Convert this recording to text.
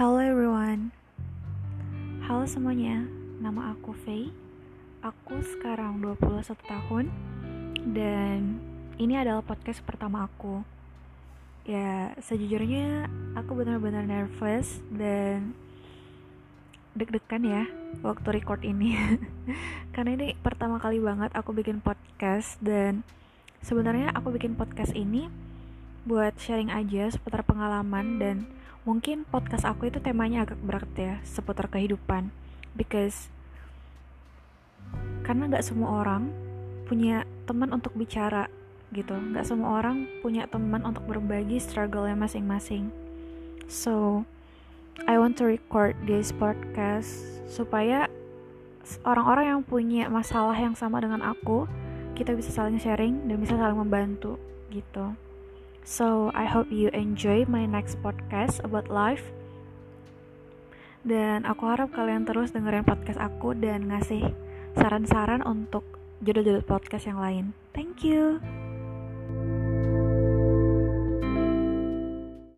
Hello everyone. Halo semuanya. Nama aku Faye. Aku sekarang 21 tahun. Dan ini adalah podcast pertama aku. Ya sejujurnya Aku benar-benar nervous Dan Deg-degan ya Waktu record ini. Karena ini pertama kali banget aku bikin podcast Dan Sebenarnya aku bikin podcast ini Buat sharing aja seputar pengalaman dan mungkin podcast aku itu temanya agak berat ya seputar kehidupan. Because karena nggak semua orang punya teman untuk bicara gitu. Nggak semua orang punya teman untuk berbagi struggle-nya masing-masing. So I want to record this podcast supaya orang-orang yang punya masalah yang sama dengan aku kita bisa saling sharing dan bisa saling membantu gitu So, I hope you enjoy my next podcast about life. Dan aku harap kalian terus dengerin podcast aku dan ngasih saran-saran untuk judul-judul podcast yang lain. Thank you.